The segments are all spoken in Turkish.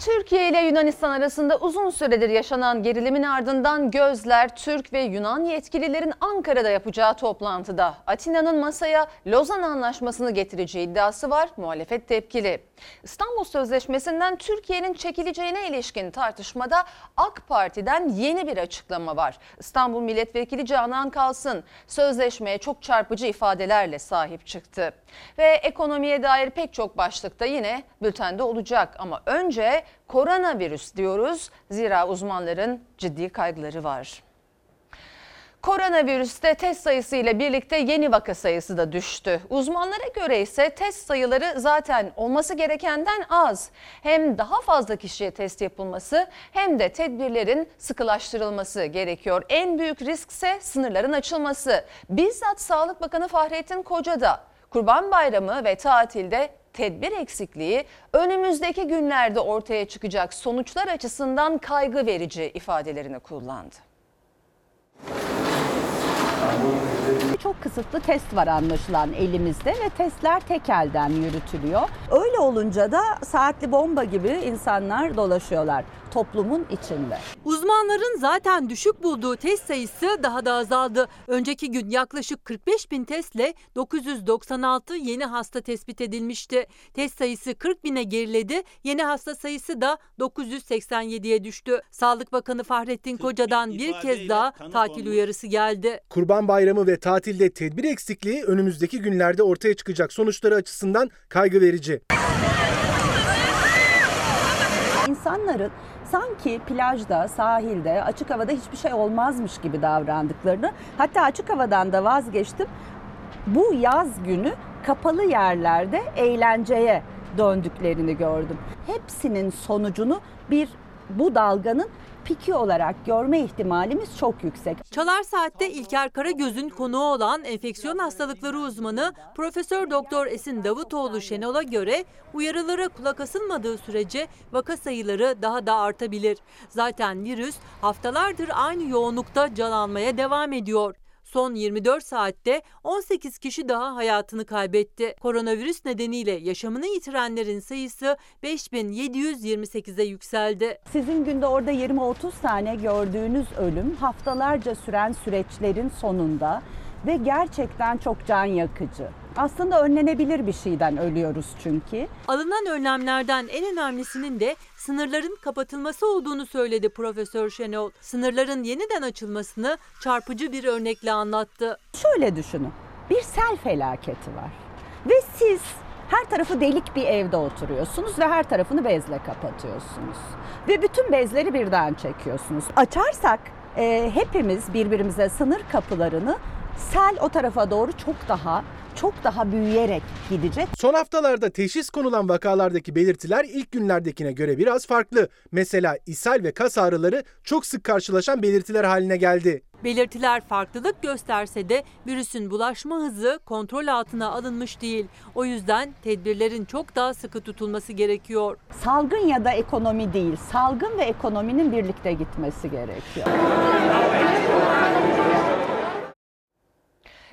Türkiye ile Yunanistan arasında uzun süredir yaşanan gerilimin ardından gözler Türk ve Yunan yetkililerin Ankara'da yapacağı toplantıda Atina'nın masaya Lozan Anlaşması'nı getireceği iddiası var. Muhalefet tepkili. İstanbul Sözleşmesi'nden Türkiye'nin çekileceğine ilişkin tartışmada AK Parti'den yeni bir açıklama var. İstanbul Milletvekili Canan Kalsın sözleşmeye çok çarpıcı ifadelerle sahip çıktı. Ve ekonomiye dair pek çok başlıkta yine bültende olacak ama önce koronavirüs diyoruz. Zira uzmanların ciddi kaygıları var. Koronavirüste test sayısı ile birlikte yeni vaka sayısı da düştü. Uzmanlara göre ise test sayıları zaten olması gerekenden az. Hem daha fazla kişiye test yapılması hem de tedbirlerin sıkılaştırılması gerekiyor. En büyük risk ise sınırların açılması. Bizzat Sağlık Bakanı Fahrettin Koca da Kurban Bayramı ve tatilde tedbir eksikliği önümüzdeki günlerde ortaya çıkacak sonuçlar açısından kaygı verici ifadelerini kullandı. Çok kısıtlı test var anlaşılan elimizde ve testler tek elden yürütülüyor. Öyle olunca da saatli bomba gibi insanlar dolaşıyorlar toplumun içinde. Uzmanların zaten düşük bulduğu test sayısı daha da azaldı. Önceki gün yaklaşık 45 bin testle 996 yeni hasta tespit edilmişti. Test sayısı 40 bine geriledi. Yeni hasta sayısı da 987'ye düştü. Sağlık Bakanı Fahrettin Koca'dan bir kez daha tatil uyarısı geldi. Kurban Bayramı ve tatilde tedbir eksikliği önümüzdeki günlerde ortaya çıkacak sonuçları açısından kaygı verici. İnsanların sanki plajda, sahilde, açık havada hiçbir şey olmazmış gibi davrandıklarını, hatta açık havadan da vazgeçtim. Bu yaz günü kapalı yerlerde eğlenceye döndüklerini gördüm. Hepsinin sonucunu bir bu dalganın piki olarak görme ihtimalimiz çok yüksek. Çalar Saat'te İlker Karagöz'ün konuğu olan enfeksiyon hastalıkları uzmanı Profesör Doktor Esin Davutoğlu Şenol'a göre uyarılara kulak asılmadığı sürece vaka sayıları daha da artabilir. Zaten virüs haftalardır aynı yoğunlukta can almaya devam ediyor. Son 24 saatte 18 kişi daha hayatını kaybetti. Koronavirüs nedeniyle yaşamını yitirenlerin sayısı 5728'e yükseldi. Sizin günde orada 20-30 tane gördüğünüz ölüm haftalarca süren süreçlerin sonunda ve gerçekten çok can yakıcı. Aslında önlenebilir bir şeyden ölüyoruz çünkü. Alınan önlemlerden en önemlisinin de sınırların kapatılması olduğunu söyledi Profesör Şenol. Sınırların yeniden açılmasını çarpıcı bir örnekle anlattı. Şöyle düşünün. Bir sel felaketi var. Ve siz her tarafı delik bir evde oturuyorsunuz ve her tarafını bezle kapatıyorsunuz. Ve bütün bezleri birden çekiyorsunuz. Açarsak e, hepimiz birbirimize sınır kapılarını sel o tarafa doğru çok daha çok daha büyüyerek gidecek. Son haftalarda teşhis konulan vakalardaki belirtiler ilk günlerdekine göre biraz farklı. Mesela ishal ve kas ağrıları çok sık karşılaşan belirtiler haline geldi. Belirtiler farklılık gösterse de virüsün bulaşma hızı kontrol altına alınmış değil. O yüzden tedbirlerin çok daha sıkı tutulması gerekiyor. Salgın ya da ekonomi değil, salgın ve ekonominin birlikte gitmesi gerekiyor.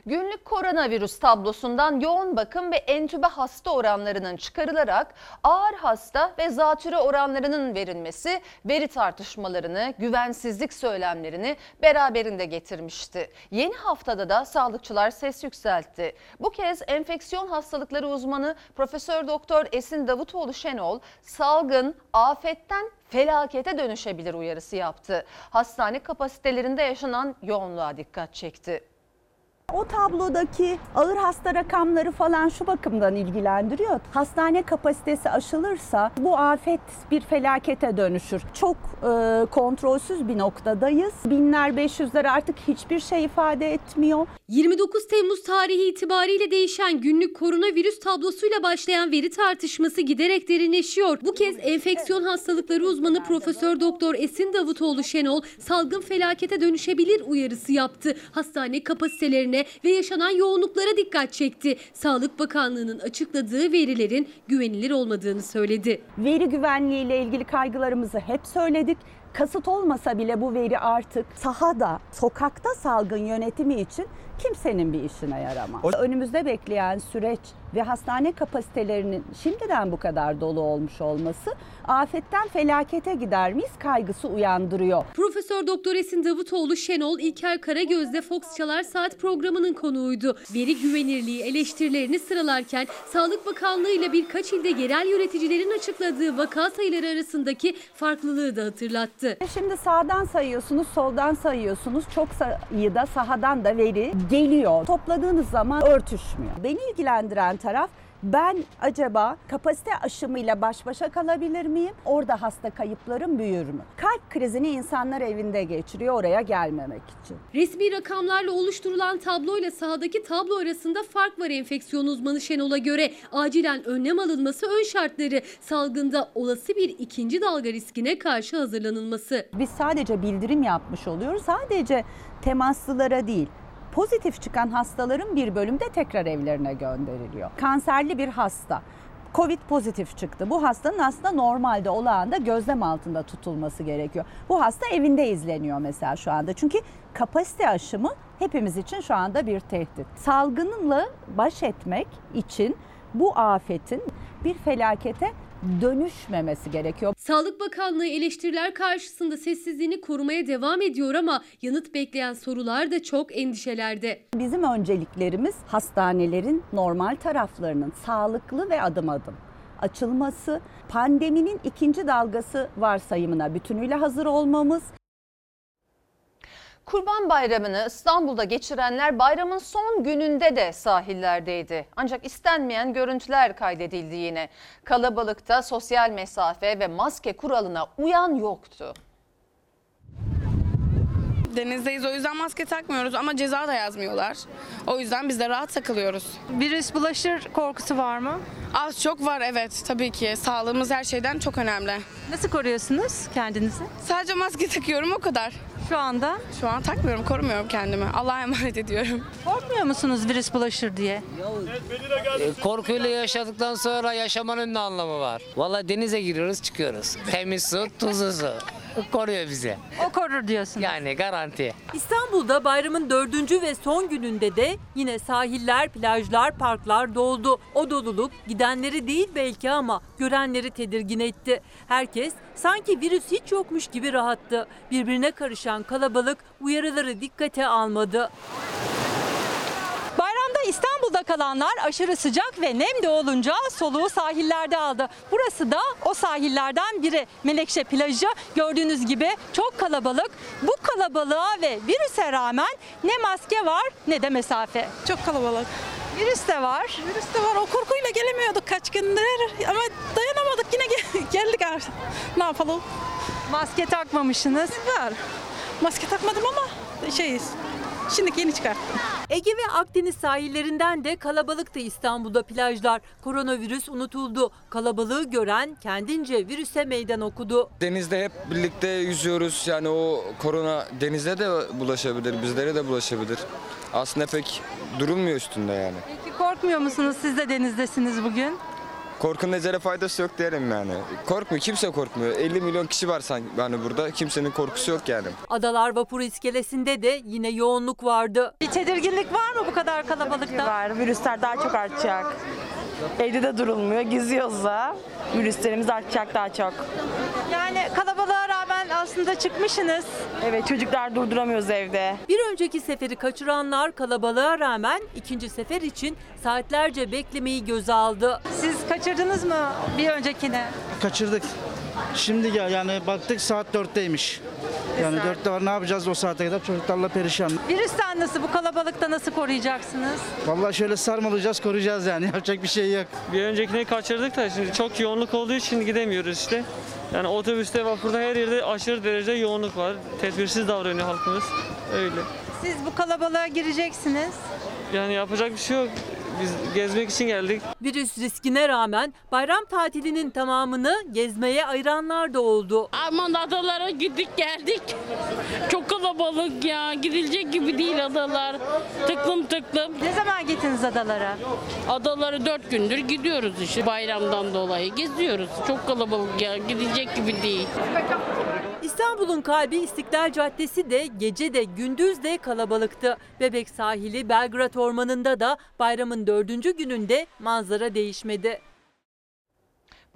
Günlük koronavirüs tablosundan yoğun bakım ve entübe hasta oranlarının çıkarılarak ağır hasta ve zatüre oranlarının verilmesi veri tartışmalarını, güvensizlik söylemlerini beraberinde getirmişti. Yeni haftada da sağlıkçılar ses yükseltti. Bu kez enfeksiyon hastalıkları uzmanı Profesör Doktor Esin Davutoğlu Şenol salgın afetten felakete dönüşebilir uyarısı yaptı. Hastane kapasitelerinde yaşanan yoğunluğa dikkat çekti. O tablodaki ağır hasta rakamları falan şu bakımdan ilgilendiriyor. Hastane kapasitesi aşılırsa bu afet bir felakete dönüşür. Çok e, kontrolsüz bir noktadayız. Binler, beş yüzler artık hiçbir şey ifade etmiyor. 29 Temmuz tarihi itibariyle değişen günlük koronavirüs tablosuyla başlayan veri tartışması giderek derinleşiyor. Bu kez enfeksiyon hastalıkları uzmanı Profesör Doktor Esin Davutoğlu Şenol salgın felakete dönüşebilir uyarısı yaptı. Hastane kapasitelerine ve yaşanan yoğunluklara dikkat çekti. Sağlık Bakanlığı'nın açıkladığı verilerin güvenilir olmadığını söyledi. Veri güvenliği ile ilgili kaygılarımızı hep söyledik. Kasıt olmasa bile bu veri artık sahada, sokakta salgın yönetimi için kimsenin bir işine yaramaz. O- Önümüzde bekleyen süreç ve hastane kapasitelerinin şimdiden bu kadar dolu olmuş olması afetten felakete gider miyiz kaygısı uyandırıyor. Profesör Doktor Esin Davutoğlu Şenol İlker Karagöz'de Fox Çalar Saat programının konuğuydu. Veri güvenirliği eleştirilerini sıralarken Sağlık Bakanlığı ile birkaç ilde yerel yöneticilerin açıkladığı vaka sayıları arasındaki farklılığı da hatırlattı. Şimdi sağdan sayıyorsunuz, soldan sayıyorsunuz. Çok sayıda sahadan da veri geliyor. Topladığınız zaman örtüşmüyor. Beni ilgilendiren taraf ben acaba kapasite aşımıyla baş başa kalabilir miyim? Orada hasta kayıplarım büyür mü? Kalp krizini insanlar evinde geçiriyor oraya gelmemek için. Resmi rakamlarla oluşturulan tabloyla sahadaki tablo arasında fark var enfeksiyon uzmanı Şenol'a göre. Acilen önlem alınması ön şartları. Salgında olası bir ikinci dalga riskine karşı hazırlanılması. Biz sadece bildirim yapmış oluyoruz. Sadece temaslılara değil. Pozitif çıkan hastaların bir bölümde tekrar evlerine gönderiliyor. Kanserli bir hasta. Covid pozitif çıktı. Bu hastanın aslında normalde olağanda gözlem altında tutulması gerekiyor. Bu hasta evinde izleniyor mesela şu anda. Çünkü kapasite aşımı hepimiz için şu anda bir tehdit. Salgınla baş etmek için bu afetin bir felakete dönüşmemesi gerekiyor. Sağlık Bakanlığı eleştiriler karşısında sessizliğini korumaya devam ediyor ama yanıt bekleyen sorular da çok endişelerde. Bizim önceliklerimiz hastanelerin normal taraflarının sağlıklı ve adım adım açılması, pandeminin ikinci dalgası varsayımına bütünüyle hazır olmamız, Kurban Bayramı'nı İstanbul'da geçirenler bayramın son gününde de sahillerdeydi. Ancak istenmeyen görüntüler kaydedildi yine. Kalabalıkta sosyal mesafe ve maske kuralına uyan yoktu. Denizdeyiz o yüzden maske takmıyoruz ama ceza da yazmıyorlar. O yüzden biz de rahat takılıyoruz. Virüs bulaşır korkusu var mı? Az çok var evet tabii ki. Sağlığımız her şeyden çok önemli. Nasıl koruyorsunuz kendinizi? Sadece maske takıyorum o kadar. Şu anda Şu an takmıyorum, korumuyorum kendimi. Allah'a emanet ediyorum. korkmuyor musunuz virüs bulaşır diye? E, Korkuyla yaşadıktan sonra yaşamanın ne anlamı var? Valla denize giriyoruz çıkıyoruz. Temiz su, tuzlu su. Koruyor bizi. O korur diyorsun. Yani garanti. İstanbul'da bayramın dördüncü ve son gününde de yine sahiller, plajlar, parklar doldu. O doluluk gidenleri değil belki ama görenleri tedirgin etti. Herkes sanki virüs hiç yokmuş gibi rahattı. Birbirine karışan kalabalık uyarıları dikkate almadı. İstanbul'da kalanlar aşırı sıcak ve nem de olunca soluğu sahillerde aldı. Burası da o sahillerden biri. Menekşe plajı gördüğünüz gibi çok kalabalık. Bu kalabalığa ve virüse rağmen ne maske var ne de mesafe. Çok kalabalık. Virüs de var. Virüs de var. O korkuyla gelemiyorduk kaç gündür ama dayanamadık yine gel- geldik artık. Ne yapalım? Maske takmamışsınız. Var. Maske takmadım ama şeyiz. Şimdi yeni çıkarttım. Ege ve Akdeniz sahillerinden de kalabalıktı İstanbul'da plajlar. Koronavirüs unutuldu. Kalabalığı gören kendince virüse meydan okudu. Denizde hep birlikte yüzüyoruz. Yani o korona denizde de bulaşabilir, bizlere de bulaşabilir. Aslında pek durulmuyor üstünde yani. Peki korkmuyor musunuz? Siz de denizdesiniz bugün. Korkunun ecele faydası yok diyelim yani. Korkmuyor, kimse korkmuyor. 50 milyon kişi var sanki yani burada. Kimsenin korkusu yok yani. Adalar vapuru iskelesinde de yine yoğunluk vardı. Bir tedirginlik var mı bu kadar kalabalıkta? var. Virüsler daha çok artacak. Evde de durulmuyor. Geziyoruz da. Virüslerimiz artacak daha çok. Yani kalabalığa rağmen aslında çıkmışsınız. Evet çocuklar durduramıyoruz evde. Bir önceki seferi kaçıranlar kalabalığa rağmen ikinci sefer için saatlerce beklemeyi göze aldı. Siz kaçırdınız mı bir öncekini? Kaçırdık. Şimdi gel yani baktık saat 4'teymiş. Yani 4'te var ne yapacağız o saate kadar çocuklarla perişan. Virüsten nasıl bu kalabalıkta nasıl koruyacaksınız? Vallahi şöyle sarmalayacağız koruyacağız yani yapacak bir şey yok. Bir öncekini kaçırdık da şimdi çok yoğunluk olduğu için gidemiyoruz işte. Yani otobüste, vapurda her yerde aşırı derece yoğunluk var. Tedbirsiz davranıyor halkımız. Öyle. Siz bu kalabalığa gireceksiniz. Yani yapacak bir şey yok. Biz gezmek için geldik. Virüs riskine rağmen bayram tatilinin tamamını gezmeye ayıranlar da oldu. Aman adalara gittik geldik. Çok kalabalık ya. Gidilecek gibi değil adalar. Tıklım tıklım. Ne zaman gittiniz adalara? Adaları dört gündür gidiyoruz işte bayramdan dolayı. Geziyoruz. Çok kalabalık ya. Gidilecek gibi değil. İstanbul'un kalbi İstiklal Caddesi de gece de gündüz de kalabalıktı. Bebek sahili Belgrad Ormanı'nda da bayramın dördüncü gününde manzara değişmedi.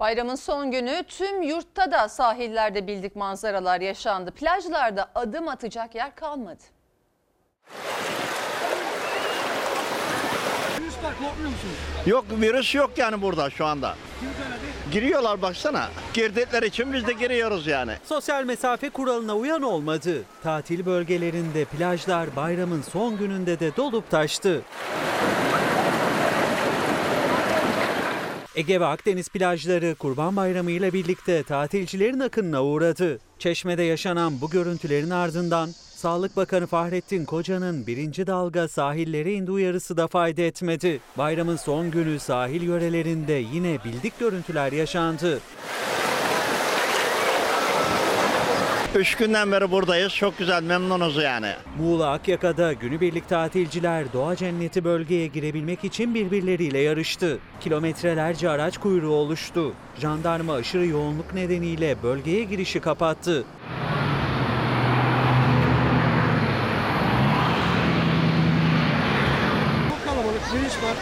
Bayramın son günü tüm yurtta da sahillerde bildik manzaralar yaşandı. Plajlarda adım atacak yer kalmadı. Yok virüs yok yani burada şu anda. Giriyorlar baksana. Girdikleri için biz de giriyoruz yani. Sosyal mesafe kuralına uyan olmadı. Tatil bölgelerinde plajlar bayramın son gününde de dolup taştı. Ege ve Akdeniz plajları Kurban Bayramı ile birlikte tatilcilerin akınına uğradı. Çeşme'de yaşanan bu görüntülerin ardından Sağlık Bakanı Fahrettin Koca'nın birinci dalga sahillere indi uyarısı da fayda etmedi. Bayramın son günü sahil yörelerinde yine bildik görüntüler yaşandı. Üç günden beri buradayız. Çok güzel memnunuz yani. Muğla Akyaka'da günübirlik tatilciler doğa cenneti bölgeye girebilmek için birbirleriyle yarıştı. Kilometrelerce araç kuyruğu oluştu. Jandarma aşırı yoğunluk nedeniyle bölgeye girişi kapattı.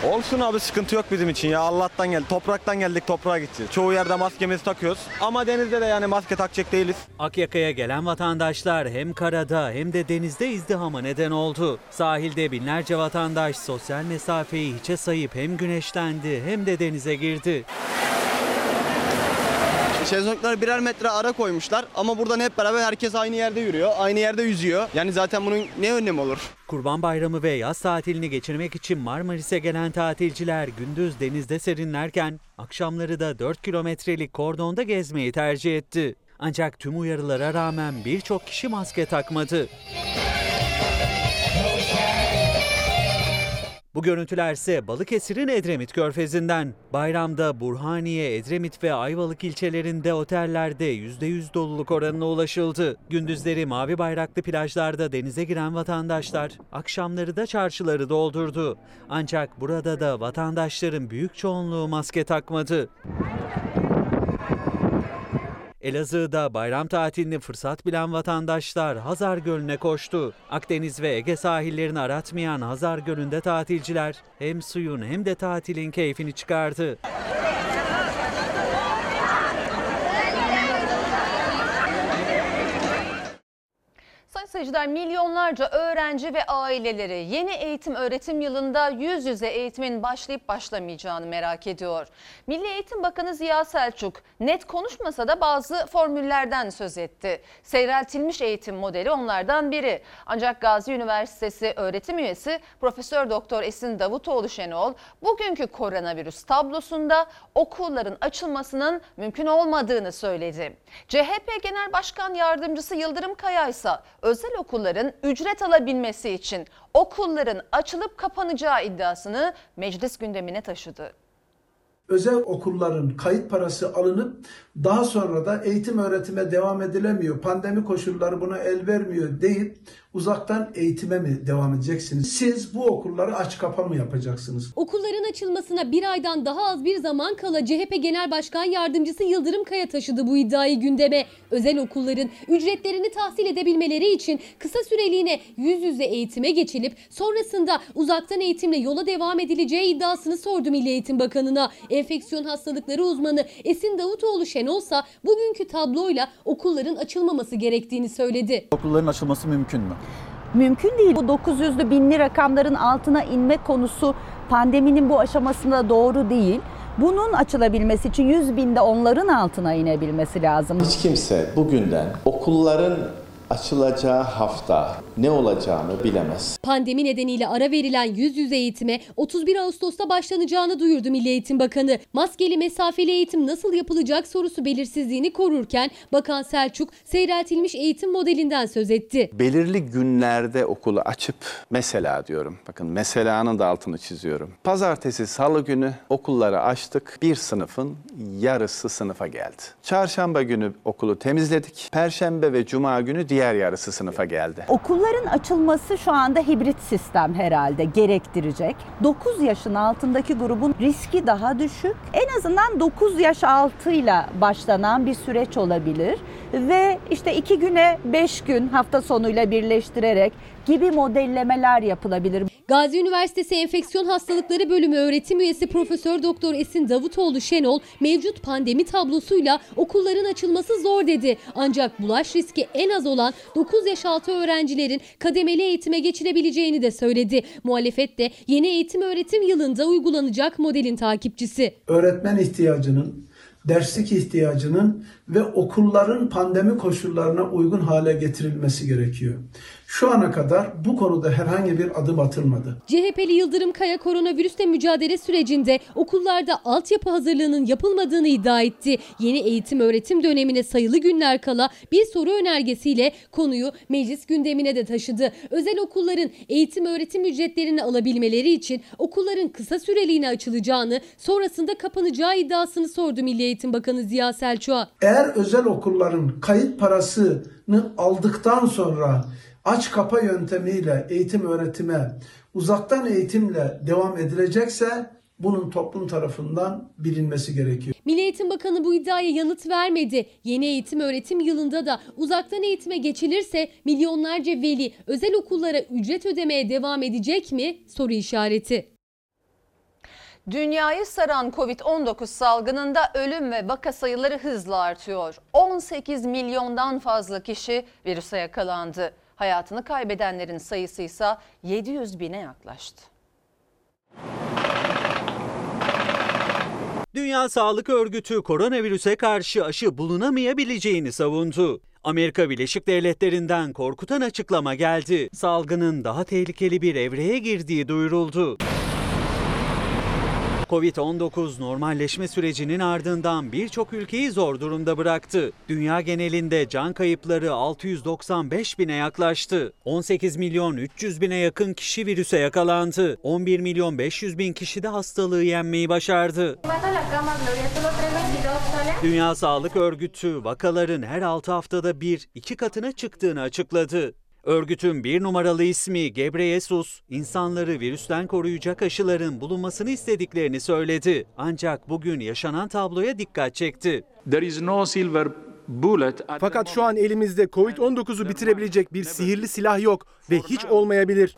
Olsun abi sıkıntı yok bizim için ya Allah'tan geldi. Topraktan geldik toprağa gideceğiz. Çoğu yerde maskemizi takıyoruz. Ama denizde de yani maske takacak değiliz. Akyaka'ya gelen vatandaşlar hem karada hem de denizde izdihama neden oldu. Sahilde binlerce vatandaş sosyal mesafeyi hiçe sayıp hem güneşlendi hem de denize girdi. Şezlonglara birer metre ara koymuşlar ama buradan hep beraber herkes aynı yerde yürüyor, aynı yerde yüzüyor. Yani zaten bunun ne önemi olur? Kurban Bayramı ve yaz tatilini geçirmek için Marmaris'e gelen tatilciler gündüz denizde serinlerken akşamları da 4 kilometrelik kordonda gezmeyi tercih etti. Ancak tüm uyarılara rağmen birçok kişi maske takmadı. Bu görüntüler ise Balıkesir'in Edremit Körfezi'nden. Bayramda Burhaniye, Edremit ve Ayvalık ilçelerinde otellerde %100 doluluk oranına ulaşıldı. Gündüzleri mavi bayraklı plajlarda denize giren vatandaşlar akşamları da çarşıları doldurdu. Ancak burada da vatandaşların büyük çoğunluğu maske takmadı. Elazığ'da bayram tatilini fırsat bilen vatandaşlar Hazar Gölü'ne koştu. Akdeniz ve Ege sahillerini aratmayan Hazar Gölü'nde tatilciler hem suyun hem de tatilin keyfini çıkardı. Seyirciler milyonlarca öğrenci ve aileleri yeni eğitim öğretim yılında yüz yüze eğitimin başlayıp başlamayacağını merak ediyor. Milli Eğitim Bakanı Ziya Selçuk net konuşmasa da bazı formüllerden söz etti. Seyreltilmiş eğitim modeli onlardan biri. Ancak Gazi Üniversitesi öğretim üyesi Profesör Doktor Esin Davutoğlu Şenol bugünkü koronavirüs tablosunda okulların açılmasının mümkün olmadığını söyledi. CHP Genel Başkan Yardımcısı Yıldırım Kaya ise özel okulların ücret alabilmesi için okulların açılıp kapanacağı iddiasını meclis gündemine taşıdı. Özel okulların kayıt parası alınıp daha sonra da eğitim öğretime devam edilemiyor. Pandemi koşulları buna el vermiyor deyip uzaktan eğitime mi devam edeceksiniz? Siz bu okulları aç kapa mı yapacaksınız? Okulların açılmasına bir aydan daha az bir zaman kala CHP Genel Başkan Yardımcısı Yıldırım Kaya taşıdı bu iddiayı gündeme. Özel okulların ücretlerini tahsil edebilmeleri için kısa süreliğine yüz yüze eğitime geçilip sonrasında uzaktan eğitimle yola devam edileceği iddiasını sordu Milli Eğitim Bakanı'na. Enfeksiyon hastalıkları uzmanı Esin Davutoğlu Şenolsa bugünkü tabloyla okulların açılmaması gerektiğini söyledi. Okulların açılması mümkün mü? Mümkün değil. Bu 900'lü binli rakamların altına inme konusu pandeminin bu aşamasında doğru değil. Bunun açılabilmesi için 100 binde onların altına inebilmesi lazım. Hiç kimse bugünden okulların Açılacağı hafta ne olacağını bilemez. Pandemi nedeniyle ara verilen yüz yüze eğitime 31 Ağustos'ta başlanacağını duyurdu Milli Eğitim Bakanı. Maskeli mesafeli eğitim nasıl yapılacak sorusu belirsizliğini korurken Bakan Selçuk seyreltilmiş eğitim modelinden söz etti. belirli günlerde okulu açıp mesela diyorum. Bakın meselanın da altını çiziyorum. Pazartesi, salı günü okulları açtık. Bir sınıfın yarısı sınıfa geldi. Çarşamba günü okulu temizledik. Perşembe ve cuma günü diğer yarısı sınıfa geldi. Okulların açılması şu anda hibrit sistem herhalde gerektirecek. 9 yaşın altındaki grubun riski daha düşük. En azından 9 yaş altıyla başlanan bir süreç olabilir. Ve işte 2 güne 5 gün hafta sonuyla birleştirerek gibi modellemeler yapılabilir. Gazi Üniversitesi Enfeksiyon Hastalıkları Bölümü öğretim üyesi Profesör Doktor Esin Davutoğlu Şenol mevcut pandemi tablosuyla okulların açılması zor dedi. Ancak bulaş riski en az olan 9 yaş altı öğrencilerin kademeli eğitime geçilebileceğini de söyledi. Muhalefet de yeni eğitim öğretim yılında uygulanacak modelin takipçisi. öğretmen ihtiyacının, derslik ihtiyacının ve okulların pandemi koşullarına uygun hale getirilmesi gerekiyor. Şu ana kadar bu konuda herhangi bir adım atılmadı. CHP'li Yıldırım Kaya koronavirüsle mücadele sürecinde okullarda altyapı hazırlığının yapılmadığını iddia etti. Yeni eğitim öğretim dönemine sayılı günler kala bir soru önergesiyle konuyu meclis gündemine de taşıdı. Özel okulların eğitim öğretim ücretlerini alabilmeleri için okulların kısa süreliğine açılacağını, sonrasında kapanacağı iddiasını sordu Milli Eğitim Bakanı Ziya Selçuk'a. Eğer özel okulların kayıt parasını aldıktan sonra aç kapa yöntemiyle eğitim öğretime, uzaktan eğitimle devam edilecekse bunun toplum tarafından bilinmesi gerekiyor. Milli Eğitim Bakanı bu iddiaya yanıt vermedi. Yeni eğitim öğretim yılında da uzaktan eğitime geçilirse milyonlarca veli özel okullara ücret ödemeye devam edecek mi? Soru işareti. Dünyayı saran Covid-19 salgınında ölüm ve vaka sayıları hızla artıyor. 18 milyondan fazla kişi virüse yakalandı. Hayatını kaybedenlerin sayısı ise 700 bine yaklaştı. Dünya Sağlık Örgütü koronavirüse karşı aşı bulunamayabileceğini savundu. Amerika Birleşik Devletleri'nden korkutan açıklama geldi. Salgının daha tehlikeli bir evreye girdiği duyuruldu. Covid-19 normalleşme sürecinin ardından birçok ülkeyi zor durumda bıraktı. Dünya genelinde can kayıpları 695 bine yaklaştı. 18 milyon 300 bine yakın kişi virüse yakalandı. 11 milyon 500 bin kişi de hastalığı yenmeyi başardı. Dünya Sağlık Örgütü vakaların her 6 haftada bir iki katına çıktığını açıkladı. Örgütün bir numaralı ismi Gebreyesus, insanları virüsten koruyacak aşıların bulunmasını istediklerini söyledi. Ancak bugün yaşanan tabloya dikkat çekti. There is no silver bullet. at Fakat şu an elimizde Covid-19'u bitirebilecek bir sihirli silah yok ve hiç olmayabilir.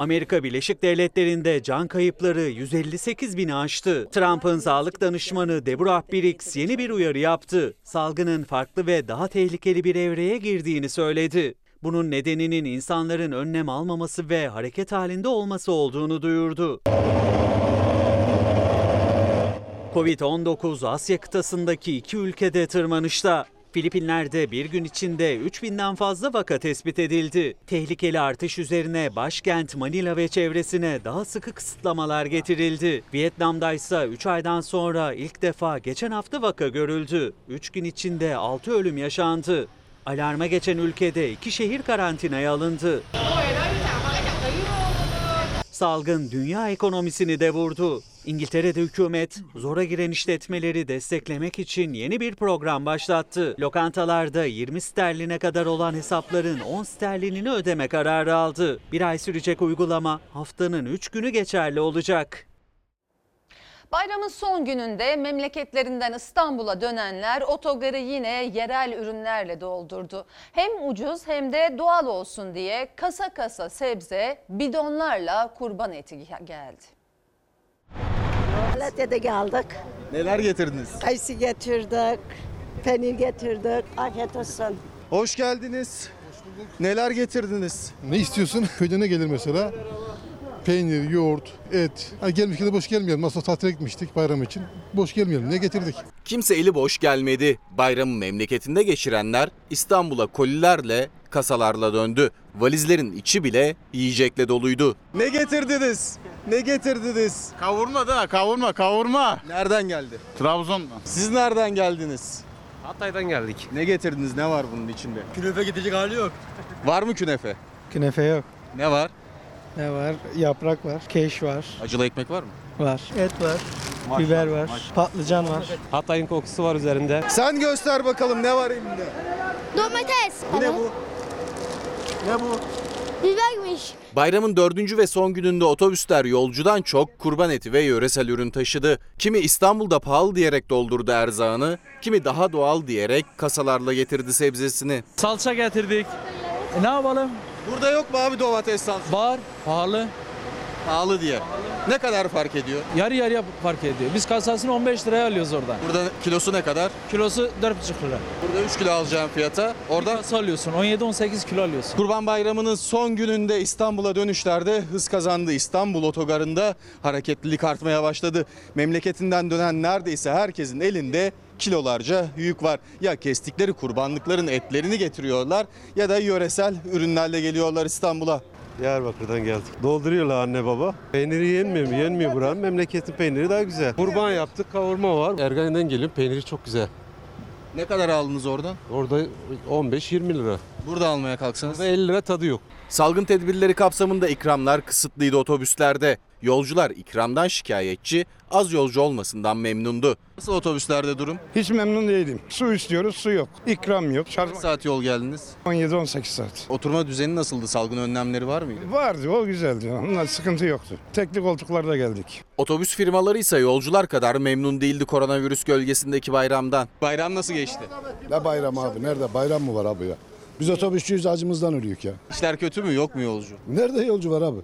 Amerika Birleşik Devletleri'nde can kayıpları 158 bini aştı. Trump'ın sağlık danışmanı Deborah Birx yeni bir uyarı yaptı. Salgının farklı ve daha tehlikeli bir evreye girdiğini söyledi. Bunun nedeninin insanların önlem almaması ve hareket halinde olması olduğunu duyurdu. Covid-19 Asya kıtasındaki iki ülkede tırmanışta. Filipinler'de bir gün içinde 3000'den fazla vaka tespit edildi. Tehlikeli artış üzerine başkent Manila ve çevresine daha sıkı kısıtlamalar getirildi. Vietnam'da ise 3 aydan sonra ilk defa geçen hafta vaka görüldü. 3 gün içinde 6 ölüm yaşandı. Alarma geçen ülkede iki şehir karantinaya alındı. Salgın dünya ekonomisini de vurdu. İngiltere'de hükümet zora giren işletmeleri desteklemek için yeni bir program başlattı. Lokantalarda 20 sterline kadar olan hesapların 10 sterlinini ödeme kararı aldı. Bir ay sürecek uygulama haftanın 3 günü geçerli olacak. Bayramın son gününde memleketlerinden İstanbul'a dönenler otogarı yine yerel ürünlerle doldurdu. Hem ucuz hem de doğal olsun diye kasa kasa sebze, bidonlarla kurban eti geldi. Malatya'da geldik. Neler getirdiniz? Kayısı getirdik. Peynir getirdik. Afiyet olsun. Hoş geldiniz. Neler getirdiniz? Ne istiyorsun? Köyde ne gelir mesela? Peynir, yoğurt, et. Ha, gelmişken de boş gelmeyelim. Nasıl tatile gitmiştik bayram için. Boş gelmeyelim. Ne getirdik? Kimse eli boş gelmedi. Bayramı memleketinde geçirenler İstanbul'a kolilerle, kasalarla döndü. Valizlerin içi bile yiyecekle doluydu. Ne getirdiniz? Ne getirdiniz? Kavurma da kavurma kavurma. Nereden geldi? Trabzon'dan. Siz nereden geldiniz? Hatay'dan geldik. Ne getirdiniz? Ne var bunun içinde? Künefe gidecek hali yok. Var mı künefe? Künefe yok. Ne var? Ne var? Yaprak var, keş var. Acılı ekmek var mı? Var. Et var. biber var. Patlıcan var. Hatay'ın kokusu var üzerinde. Sen göster bakalım ne var elinde? Domates. Bu ne bu? Ne bu? Bibermiş. Bayramın dördüncü ve son gününde otobüsler yolcudan çok kurban eti ve yöresel ürün taşıdı. Kimi İstanbul'da pahalı diyerek doldurdu erzağını, kimi daha doğal diyerek kasalarla getirdi sebzesini. Salça getirdik. E ne yapalım? Burada yok mu abi domates salça? Var. Pahalı. Pahalı diye. Ne kadar fark ediyor? Yarı yarıya fark ediyor. Biz kasasını 15 liraya alıyoruz oradan. Burada kilosu ne kadar? Kilosu 4,5 lira. Burada 3 kilo alacağım fiyata. Orada Kasa alıyorsun. 17-18 kilo alıyorsun. Kurban Bayramı'nın son gününde İstanbul'a dönüşlerde hız kazandı. İstanbul otogarında hareketlilik artmaya başladı. Memleketinden dönen neredeyse herkesin elinde kilolarca yük var. Ya kestikleri kurbanlıkların etlerini getiriyorlar ya da yöresel ürünlerle geliyorlar İstanbul'a. Diyarbakır'dan geldik. Dolduruyorlar anne baba. Peyniri yenmiyor mu? Yenmiyor buranın. Memleketin peyniri daha güzel. Kurban yaptık, kavurma var. Ergani'den geliyorum. Peyniri çok güzel. Ne kadar aldınız oradan? Orada 15-20 lira. Burada almaya kalksanız? Burada 50 lira tadı yok. Salgın tedbirleri kapsamında ikramlar kısıtlıydı otobüslerde. Yolcular ikramdan şikayetçi, az yolcu olmasından memnundu. Nasıl otobüslerde durum? Hiç memnun değilim. Su istiyoruz, su yok. İkram yok. Şarj Kaç saat yol geldiniz? 17-18 saat. Oturma düzeni nasıldı? Salgın önlemleri var mıydı? Vardı, o güzeldi. Ondan sıkıntı yoktu. Tekli koltuklarda geldik. Otobüs firmaları ise yolcular kadar memnun değildi koronavirüs gölgesindeki bayramdan. Bayram nasıl geçti? Ne bayram abi? Nerede bayram mı var abi ya? Biz otobüsçüyüz acımızdan ölüyoruz ya. İşler kötü mü? Yok mu yolcu? Nerede yolcu var abi?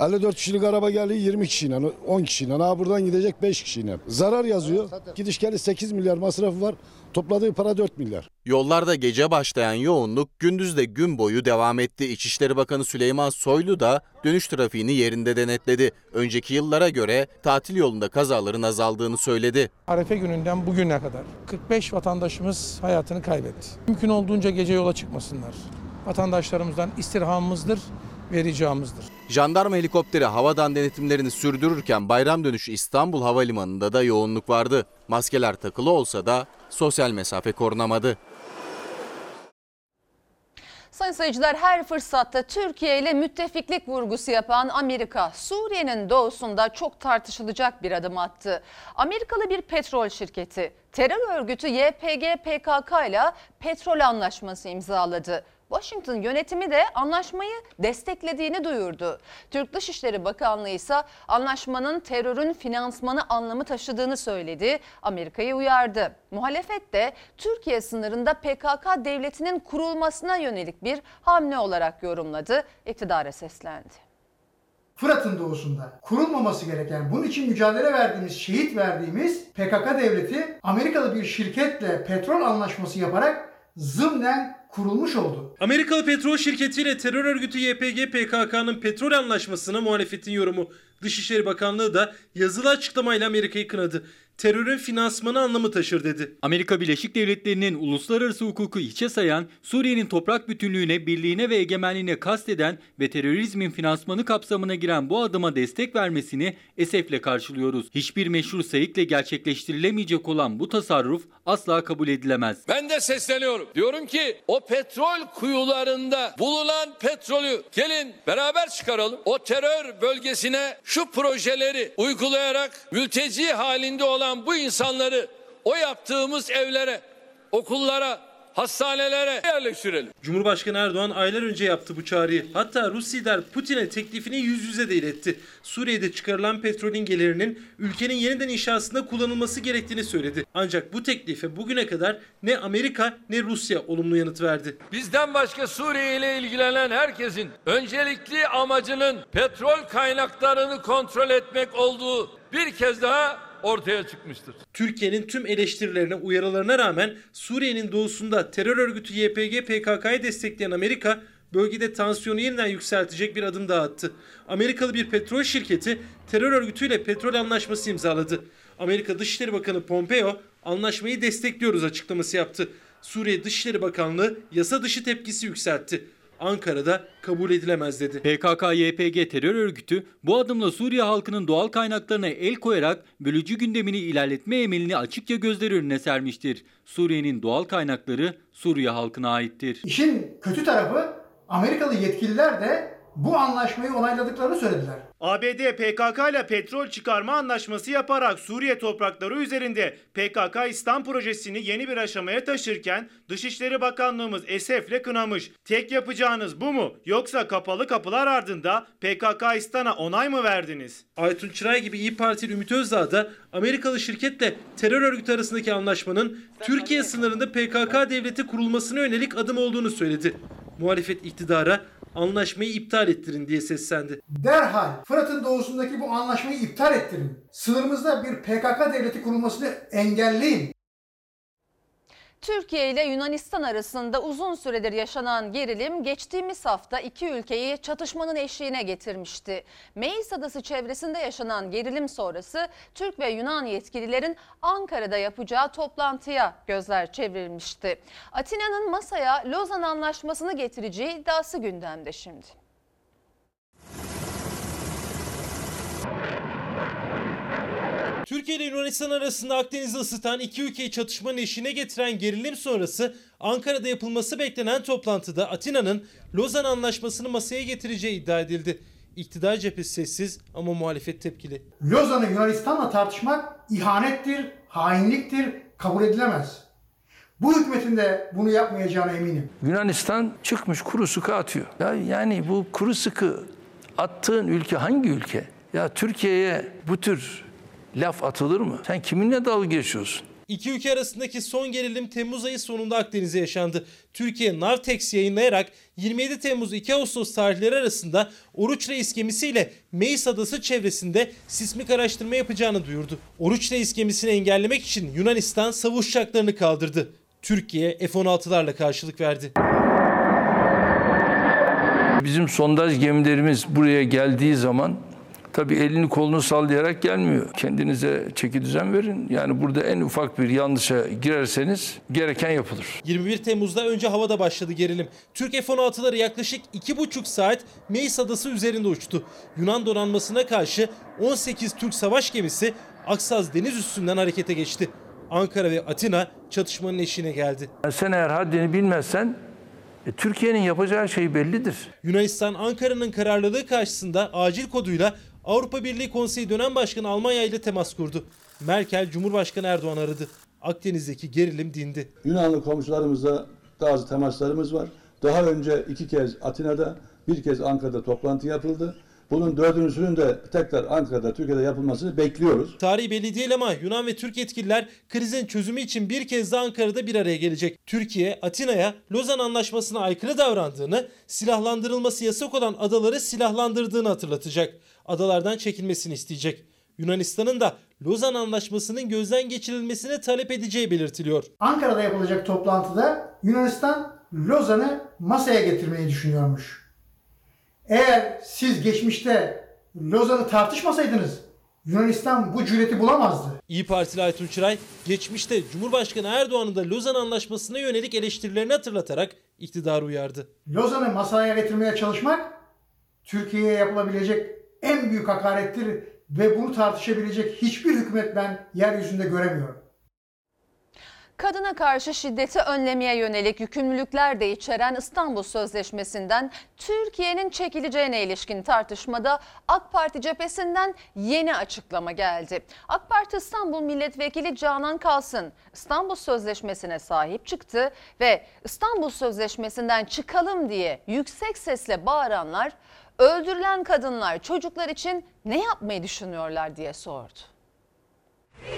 54 kişilik araba geldi 20 kişiyle, 10 kişiyle. Ha buradan gidecek 5 kişiyle. Zarar yazıyor. Gidiş geliş 8 milyar masrafı var. Topladığı para 4 milyar. Yollarda gece başlayan yoğunluk gündüz de gün boyu devam etti. İçişleri Bakanı Süleyman Soylu da dönüş trafiğini yerinde denetledi. Önceki yıllara göre tatil yolunda kazaların azaldığını söyledi. Arefe gününden bugüne kadar 45 vatandaşımız hayatını kaybetti. Mümkün olduğunca gece yola çıkmasınlar. Vatandaşlarımızdan istirhamımızdır ve ricamızdır. Jandarma helikopteri havadan denetimlerini sürdürürken bayram dönüşü İstanbul Havalimanı'nda da yoğunluk vardı. Maskeler takılı olsa da sosyal mesafe korunamadı. Sayın seyirciler her fırsatta Türkiye ile müttefiklik vurgusu yapan Amerika, Suriye'nin doğusunda çok tartışılacak bir adım attı. Amerikalı bir petrol şirketi terör örgütü YPG PKK ile petrol anlaşması imzaladı. Washington yönetimi de anlaşmayı desteklediğini duyurdu. Türk Dışişleri Bakanlığı ise anlaşmanın terörün finansmanı anlamı taşıdığını söyledi. Amerika'yı uyardı. Muhalefet de Türkiye sınırında PKK devletinin kurulmasına yönelik bir hamle olarak yorumladı. İktidara seslendi. Fırat'ın doğusunda kurulmaması gereken, bunun için mücadele verdiğimiz, şehit verdiğimiz PKK devleti Amerikalı bir şirketle petrol anlaşması yaparak zımnen kurulmuş oldu. Amerikalı petrol şirketiyle terör örgütü YPG PKK'nın petrol anlaşmasına muhalefetin yorumu. Dışişleri Bakanlığı da yazılı açıklamayla Amerika'yı kınadı. Terörün finansmanı anlamı taşır dedi. Amerika Birleşik Devletleri'nin uluslararası hukuku hiçe sayan, Suriye'nin toprak bütünlüğüne, birliğine ve egemenliğine kasteden ve terörizmin finansmanı kapsamına giren bu adıma destek vermesini esefle karşılıyoruz. Hiçbir meşru sayıkla gerçekleştirilemeyecek olan bu tasarruf asla kabul edilemez. Ben de sesleniyorum. Diyorum ki o petrol kuyularında bulunan petrolü gelin beraber çıkaralım. O terör bölgesine şu projeleri uygulayarak mülteci halinde olan bu insanları o yaptığımız evlere, okullara, hastanelere yerleştirelim. Cumhurbaşkanı Erdoğan aylar önce yaptı bu çağrıyı. Hatta Rus lider Putin'e teklifini yüz yüze de iletti. Suriye'de çıkarılan petrolün gelirinin ülkenin yeniden inşasında kullanılması gerektiğini söyledi. Ancak bu teklife bugüne kadar ne Amerika ne Rusya olumlu yanıt verdi. Bizden başka Suriye ile ilgilenen herkesin öncelikli amacının petrol kaynaklarını kontrol etmek olduğu bir kez daha ortaya çıkmıştır. Türkiye'nin tüm eleştirilerine, uyarılarına rağmen Suriye'nin doğusunda terör örgütü YPG PKK'yı destekleyen Amerika bölgede tansiyonu yeniden yükseltecek bir adım daha attı. Amerikalı bir petrol şirketi terör örgütüyle petrol anlaşması imzaladı. Amerika Dışişleri Bakanı Pompeo Anlaşmayı destekliyoruz açıklaması yaptı. Suriye Dışişleri Bakanlığı yasa dışı tepkisi yükseltti. Ankara'da kabul edilemez dedi. PKK-YPG terör örgütü bu adımla Suriye halkının doğal kaynaklarına el koyarak bölücü gündemini ilerletme emelini açıkça gözler önüne sermiştir. Suriye'nin doğal kaynakları Suriye halkına aittir. İşin kötü tarafı Amerikalı yetkililer de bu anlaşmayı onayladıklarını söylediler. ABD PKK ile petrol çıkarma anlaşması yaparak Suriye toprakları üzerinde PKK İslam projesini yeni bir aşamaya taşırken Dışişleri Bakanlığımız esefle kınamış. Tek yapacağınız bu mu? Yoksa kapalı kapılar ardında PKK İstan'a onay mı verdiniz? Aytun Çıray gibi İyi Partili Ümit Özdağ da Amerikalı şirketle terör örgütü arasındaki anlaşmanın Türkiye sınırında PKK devleti kurulmasına yönelik adım olduğunu söyledi. Muhalefet iktidara anlaşmayı iptal ettirin diye seslendi. Derhal Fırat'ın doğusundaki bu anlaşmayı iptal ettirin. Sınırımızda bir PKK devleti kurulmasını engelleyin. Türkiye ile Yunanistan arasında uzun süredir yaşanan gerilim geçtiğimiz hafta iki ülkeyi çatışmanın eşiğine getirmişti. Meis Adası çevresinde yaşanan gerilim sonrası Türk ve Yunan yetkililerin Ankara'da yapacağı toplantıya gözler çevrilmişti. Atina'nın masaya Lozan Anlaşması'nı getireceği iddiası gündemde şimdi. Türkiye ile Yunanistan arasında Akdeniz'i ısıtan iki ülkeyi çatışmanın eşiğine getiren gerilim sonrası Ankara'da yapılması beklenen toplantıda Atina'nın Lozan Anlaşması'nı masaya getireceği iddia edildi. İktidar cephesi sessiz ama muhalefet tepkili. Lozan'ı Yunanistan'la tartışmak ihanettir, hainliktir, kabul edilemez. Bu hükümetin de bunu yapmayacağına eminim. Yunanistan çıkmış kuru sıkı atıyor. Ya yani bu kuru sıkı attığın ülke hangi ülke? Ya Türkiye'ye bu tür laf atılır mı? Sen kiminle dalga geçiyorsun? İki ülke arasındaki son gerilim Temmuz ayı sonunda Akdeniz'e yaşandı. Türkiye Navtex yayınlayarak 27 Temmuz 2 Ağustos tarihleri arasında Oruç Reis gemisiyle Meis Adası çevresinde sismik araştırma yapacağını duyurdu. Oruç Reis gemisini engellemek için Yunanistan savaş uçaklarını kaldırdı. Türkiye F-16'larla karşılık verdi. Bizim sondaj gemilerimiz buraya geldiği zaman tabii elini kolunu sallayarak gelmiyor. Kendinize çeki düzen verin. Yani burada en ufak bir yanlışa girerseniz gereken yapılır. 21 Temmuz'da önce havada başladı gerilim. Türk F-16'ları yaklaşık 2,5 saat Meis Adası üzerinde uçtu. Yunan donanmasına karşı 18 Türk savaş gemisi Aksaz deniz üstünden harekete geçti. Ankara ve Atina çatışmanın eşiğine geldi. Sen eğer haddini bilmezsen e, Türkiye'nin yapacağı şey bellidir. Yunanistan Ankara'nın kararlılığı karşısında acil koduyla Avrupa Birliği Konseyi dönem başkanı Almanya ile temas kurdu. Merkel Cumhurbaşkanı Erdoğan aradı. Akdeniz'deki gerilim dindi. Yunanlı komşularımızla bazı temaslarımız var. Daha önce iki kez Atina'da, bir kez Ankara'da toplantı yapıldı. Bunun dördüncüsünün de tekrar Ankara'da, Türkiye'de yapılmasını bekliyoruz. Tarihi belli değil ama Yunan ve Türk yetkililer krizin çözümü için bir kez daha Ankara'da bir araya gelecek. Türkiye, Atina'ya Lozan Anlaşması'na aykırı davrandığını, silahlandırılması yasak olan adaları silahlandırdığını hatırlatacak. Adalardan çekilmesini isteyecek. Yunanistan'ın da Lozan Anlaşması'nın gözden geçirilmesine talep edeceği belirtiliyor. Ankara'da yapılacak toplantıda Yunanistan Lozan'ı masaya getirmeyi düşünüyormuş. Eğer siz geçmişte Lozan'ı tartışmasaydınız Yunanistan bu cüreti bulamazdı. İyi Partili Aytun Çıray geçmişte Cumhurbaşkanı Erdoğan'ın da Lozan Anlaşması'na yönelik eleştirilerini hatırlatarak iktidarı uyardı. Lozan'ı masaya getirmeye çalışmak Türkiye'ye yapılabilecek en büyük hakarettir ve bunu tartışabilecek hiçbir hükümet ben yeryüzünde göremiyorum. Kadına karşı şiddeti önlemeye yönelik yükümlülükler de içeren İstanbul Sözleşmesi'nden Türkiye'nin çekileceğine ilişkin tartışmada AK Parti cephesinden yeni açıklama geldi. AK Parti İstanbul Milletvekili Canan Kalsın İstanbul Sözleşmesi'ne sahip çıktı ve İstanbul Sözleşmesi'nden çıkalım diye yüksek sesle bağıranlar öldürülen kadınlar çocuklar için ne yapmayı düşünüyorlar diye sordu.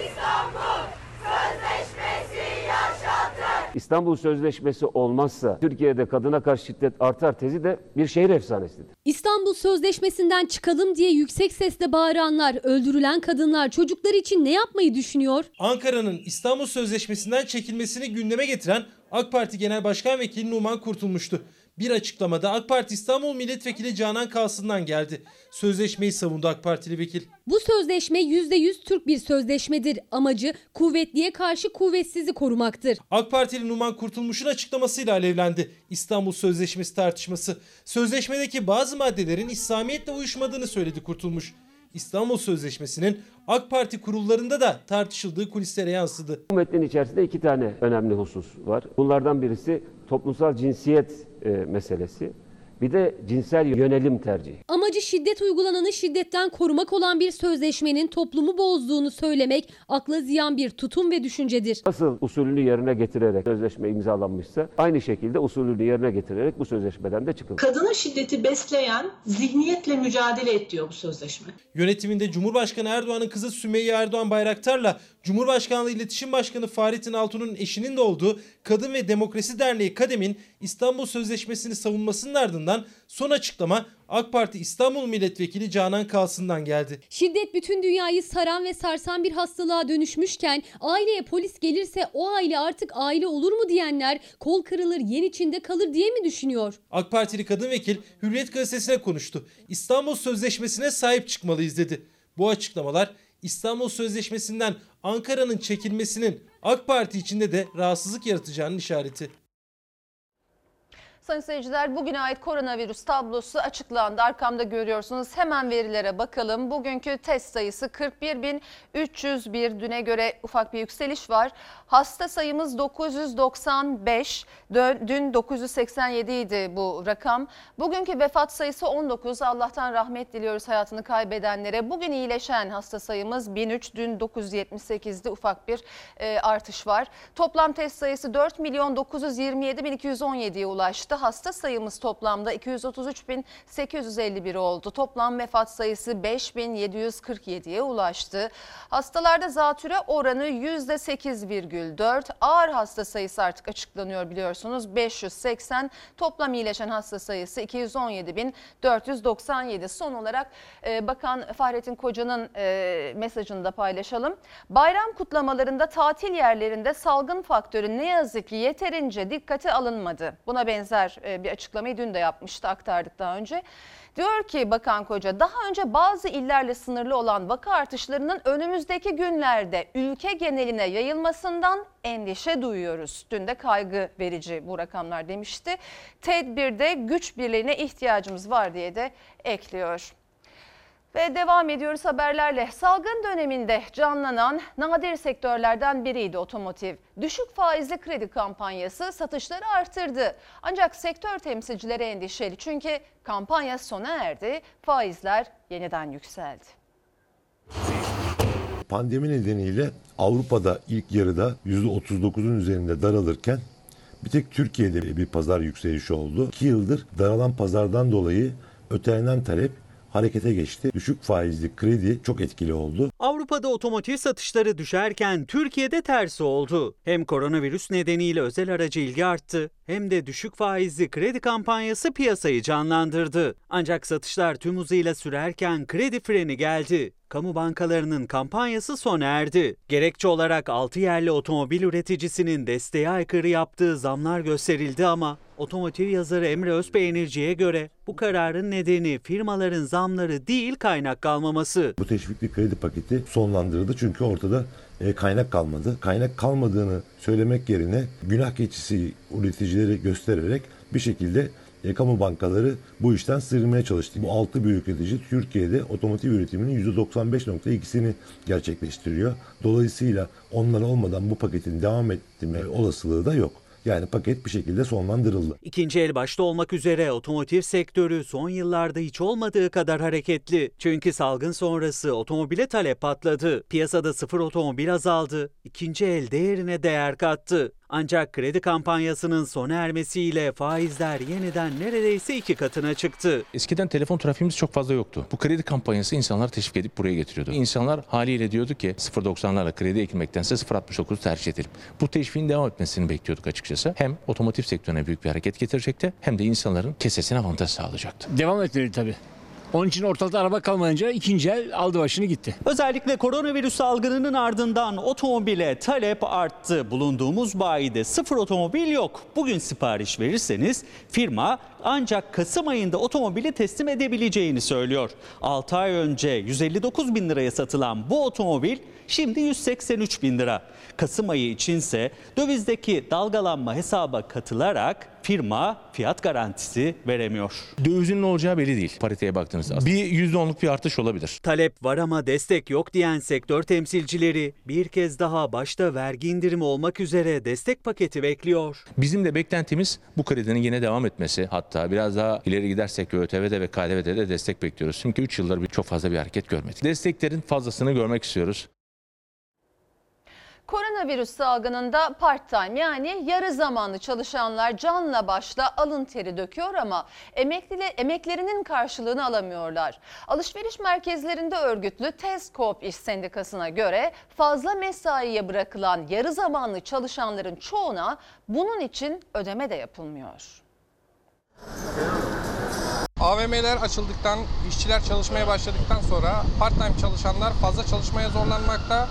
İstanbul Sözleşmesi yaşatır. İstanbul Sözleşmesi olmazsa Türkiye'de kadına karşı şiddet artar tezi de bir şehir efsanesidir. İstanbul Sözleşmesi'nden çıkalım diye yüksek sesle bağıranlar, öldürülen kadınlar çocuklar için ne yapmayı düşünüyor? Ankara'nın İstanbul Sözleşmesi'nden çekilmesini gündeme getiren AK Parti Genel Başkan Vekili Numan Kurtulmuştu. Bir açıklamada AK Parti İstanbul Milletvekili Canan Kalsın'dan geldi. Sözleşmeyi savundu AK Partili vekil. Bu sözleşme %100 Türk bir sözleşmedir. Amacı kuvvetliye karşı kuvvetsizi korumaktır. AK Partili Numan Kurtulmuş'un açıklamasıyla alevlendi İstanbul Sözleşmesi tartışması. Sözleşmedeki bazı maddelerin İslamiyet'le uyuşmadığını söyledi Kurtulmuş. İstanbul Sözleşmesi'nin AK Parti kurullarında da tartışıldığı kulislere yansıdı. Bu metnin içerisinde iki tane önemli husus var. Bunlardan birisi toplumsal cinsiyet e, meselesi. Bir de cinsel yönelim tercihi. Amacı şiddet uygulananı şiddetten korumak olan bir sözleşmenin toplumu bozduğunu söylemek akla ziyan bir tutum ve düşüncedir. Nasıl usulünü yerine getirerek sözleşme imzalanmışsa aynı şekilde usulünü yerine getirerek bu sözleşmeden de çıkılır. Kadına şiddeti besleyen zihniyetle mücadele et diyor bu sözleşme. Yönetiminde Cumhurbaşkanı Erdoğan'ın kızı Sümeyye Erdoğan Bayraktar'la Cumhurbaşkanlığı İletişim Başkanı Fahrettin Altun'un eşinin de olduğu Kadın ve Demokrasi Derneği Kadem'in İstanbul Sözleşmesi'ni savunmasının ardından son açıklama AK Parti İstanbul Milletvekili Canan Kalsın'dan geldi. Şiddet bütün dünyayı saran ve sarsan bir hastalığa dönüşmüşken aileye polis gelirse o aile artık aile olur mu diyenler kol kırılır yen içinde kalır diye mi düşünüyor? AK Partili kadın vekil Hürriyet gazetesine konuştu. İstanbul Sözleşmesi'ne sahip çıkmalıyız dedi. Bu açıklamalar İstanbul Sözleşmesi'nden Ankara'nın çekilmesinin AK Parti içinde de rahatsızlık yaratacağının işareti. Sayın seyirciler bugüne ait koronavirüs tablosu açıklandı. Arkamda görüyorsunuz. Hemen verilere bakalım. Bugünkü test sayısı 41.301. Düne göre ufak bir yükseliş var. Hasta sayımız 995. Dün 987 idi bu rakam. Bugünkü vefat sayısı 19. Allah'tan rahmet diliyoruz hayatını kaybedenlere. Bugün iyileşen hasta sayımız 1003. Dün 978'di. Ufak bir e, artış var. Toplam test sayısı 4 milyon 927 bin 217'ye ulaştı. Hasta sayımız toplamda 233.851 oldu. Toplam vefat sayısı 5.747'ye ulaştı. Hastalarda zatüre oranı %8,4. Ağır hasta sayısı artık açıklanıyor biliyorsunuz. 580. Toplam iyileşen hasta sayısı 217.497. Son olarak e, Bakan Fahrettin Koca'nın e, mesajını da paylaşalım. Bayram kutlamalarında tatil yerlerinde salgın faktörü ne yazık ki yeterince dikkate alınmadı. Buna benzer bir açıklamayı dün de yapmıştı aktardık daha önce. Diyor ki Bakan Koca daha önce bazı illerle sınırlı olan vaka artışlarının önümüzdeki günlerde ülke geneline yayılmasından endişe duyuyoruz. Dün de kaygı verici bu rakamlar demişti. Tedbirde güç birliğine ihtiyacımız var diye de ekliyor. Ve devam ediyoruz haberlerle. Salgın döneminde canlanan nadir sektörlerden biriydi otomotiv. Düşük faizli kredi kampanyası satışları artırdı. Ancak sektör temsilcileri endişeli çünkü kampanya sona erdi, faizler yeniden yükseldi. Pandemi nedeniyle Avrupa'da ilk yarıda %39'un üzerinde daralırken bir tek Türkiye'de bir pazar yükselişi oldu. 2 yıldır daralan pazardan dolayı ötelenen talep harekete geçti. Düşük faizli kredi çok etkili oldu. Avrupa'da otomotiv satışları düşerken Türkiye'de tersi oldu. Hem koronavirüs nedeniyle özel aracı ilgi arttı hem de düşük faizli kredi kampanyası piyasayı canlandırdı. Ancak satışlar tüm hızıyla sürerken kredi freni geldi. Kamu bankalarının kampanyası sona erdi. Gerekçe olarak 6 yerli otomobil üreticisinin desteğe aykırı yaptığı zamlar gösterildi ama otomotiv yazarı Emre Özpeynirci'ye göre bu kararın nedeni firmaların zamları değil kaynak kalmaması. Bu teşvikli kredi paketi sonlandırıldı çünkü ortada e, kaynak kalmadı. Kaynak kalmadığını söylemek yerine günah keçisi üreticileri göstererek bir şekilde e, kamu bankaları bu işten sıyrılmaya çalıştı. Bu altı büyük üretici Türkiye'de otomotiv üretiminin %95.2'sini gerçekleştiriyor. Dolayısıyla onlar olmadan bu paketin devam etme olasılığı da yok. Yani paket bir şekilde sonlandırıldı. İkinci el başta olmak üzere otomotiv sektörü son yıllarda hiç olmadığı kadar hareketli. Çünkü salgın sonrası otomobile talep patladı. Piyasada sıfır otomobil azaldı. İkinci el değerine değer kattı. Ancak kredi kampanyasının sona ermesiyle faizler yeniden neredeyse iki katına çıktı. Eskiden telefon trafiğimiz çok fazla yoktu. Bu kredi kampanyası insanlar teşvik edip buraya getiriyordu. İnsanlar haliyle diyordu ki 0.90'larla kredi ekilmektense 0.69'u tercih edelim. Bu teşviğin devam etmesini bekliyorduk açıkçası. Hem otomotiv sektörüne büyük bir hareket getirecekti hem de insanların kesesine avantaj sağlayacaktı. Devam etmeli tabii. Onun için ortalıkta araba kalmayınca ikinci el aldı başını gitti. Özellikle koronavirüs salgınının ardından otomobile talep arttı. Bulunduğumuz bayide sıfır otomobil yok. Bugün sipariş verirseniz firma ancak Kasım ayında otomobili teslim edebileceğini söylüyor. 6 ay önce 159 bin liraya satılan bu otomobil şimdi 183 bin lira. Kasım ayı içinse dövizdeki dalgalanma hesaba katılarak firma fiyat garantisi veremiyor. Dövizin ne olacağı belli değil pariteye baktığınızda. Bir %10'luk bir artış olabilir. Talep var ama destek yok diyen sektör temsilcileri bir kez daha başta vergi indirimi olmak üzere destek paketi bekliyor. Bizim de beklentimiz bu kredinin yine devam etmesi. Hatta biraz daha ileri gidersek ÖTV'de ve KDV'de de destek bekliyoruz. Çünkü 3 yıldır bir, çok fazla bir hareket görmedik. Desteklerin fazlasını görmek istiyoruz. Koronavirüs salgınında part-time yani yarı zamanlı çalışanlar canla başla alın teri döküyor ama emeklili, emeklerinin karşılığını alamıyorlar. Alışveriş merkezlerinde örgütlü Tezkop İş Sendikası'na göre fazla mesaiye bırakılan yarı zamanlı çalışanların çoğuna bunun için ödeme de yapılmıyor. AVM'ler açıldıktan, işçiler çalışmaya başladıktan sonra part-time çalışanlar fazla çalışmaya zorlanmakta,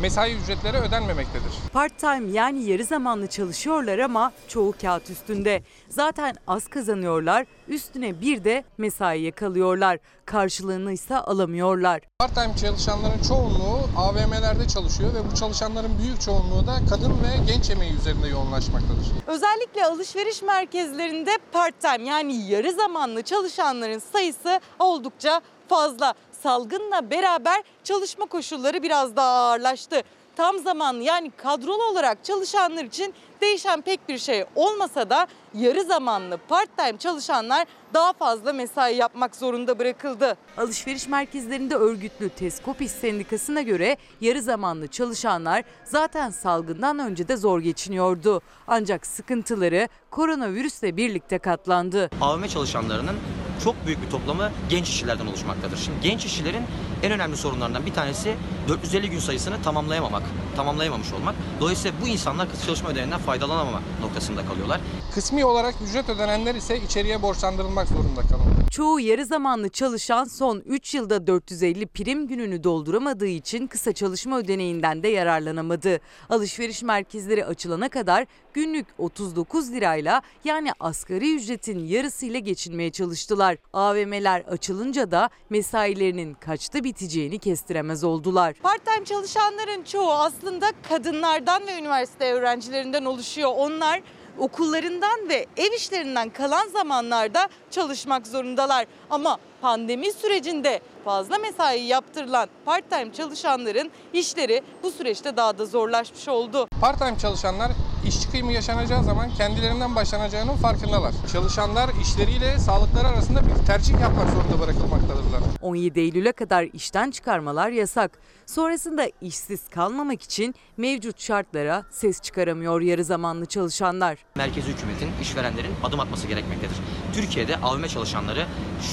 mesai ücretleri ödenmemektedir. Part-time yani yarı zamanlı çalışıyorlar ama çoğu kağıt üstünde. Zaten az kazanıyorlar, üstüne bir de mesaiye kalıyorlar. Karşılığını ise alamıyorlar. Part-time çalışanların çoğunluğu AVM'lerde çalışıyor ve bu çalışanların büyük çoğunluğu da kadın ve genç emeği üzerinde yoğunlaşmaktadır. Özellikle alışveriş merkezlerinde part-time yani yarı zamanlı çalışanların sayısı oldukça fazla. Salgınla beraber çalışma koşulları biraz daha ağırlaştı. Tam zamanlı yani kadrolu olarak çalışanlar için değişen pek bir şey olmasa da yarı zamanlı part-time çalışanlar daha fazla mesai yapmak zorunda bırakıldı. Alışveriş merkezlerinde örgütlü Teskopis Sendikası'na göre yarı zamanlı çalışanlar zaten salgından önce de zor geçiniyordu. Ancak sıkıntıları koronavirüsle birlikte katlandı. AVM çalışanlarının çok büyük bir toplamı genç işçilerden oluşmaktadır. Şimdi genç işçilerin en önemli sorunlarından bir tanesi 450 gün sayısını tamamlayamamak, tamamlayamamış olmak. Dolayısıyla bu insanlar çalışma ödeneğinden faydalanamama noktasında kalıyorlar. Kısmi olarak ücret ödenenler ise içeriye borçlandırılmak zorunda kalıyor. Çoğu yarı zamanlı çalışan son 3 yılda 450 prim gününü dolduramadığı için kısa çalışma ödeneğinden de yararlanamadı. Alışveriş merkezleri açılana kadar günlük 39 lirayla yani asgari ücretin yarısıyla geçinmeye çalıştılar. AVM'ler açılınca da mesailerinin kaçta biteceğini kestiremez oldular. Part-time çalışanların çoğu aslında kadınlardan ve üniversite öğrencilerinden oluşuyor. Onlar okullarından ve ev işlerinden kalan zamanlarda çalışmak zorundalar. Ama pandemi sürecinde fazla mesai yaptırılan part-time çalışanların işleri bu süreçte daha da zorlaşmış oldu. Part-time çalışanlar işçi kıyımı yaşanacağı zaman kendilerinden başlanacağının farkındalar. Çalışanlar işleriyle sağlıkları arasında bir tercih yapmak zorunda bırakılmaktadırlar. 17 Eylül'e kadar işten çıkarmalar yasak. Sonrasında işsiz kalmamak için mevcut şartlara ses çıkaramıyor yarı zamanlı çalışanlar. Merkezi hükümetin, işverenlerin adım atması gerekmektedir. Türkiye'de AVM çalışanları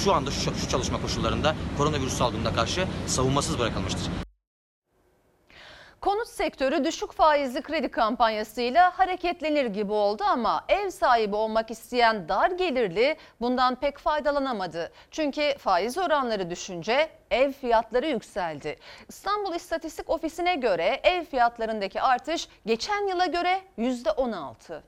şu anda şu, şu çalışma koşullarında koronavirüs salgınına karşı savunmasız bırakılmıştır. Konut sektörü düşük faizli kredi kampanyasıyla hareketlenir gibi oldu ama ev sahibi olmak isteyen dar gelirli bundan pek faydalanamadı. Çünkü faiz oranları düşünce ev fiyatları yükseldi. İstanbul İstatistik Ofisi'ne göre ev fiyatlarındaki artış geçen yıla göre %16.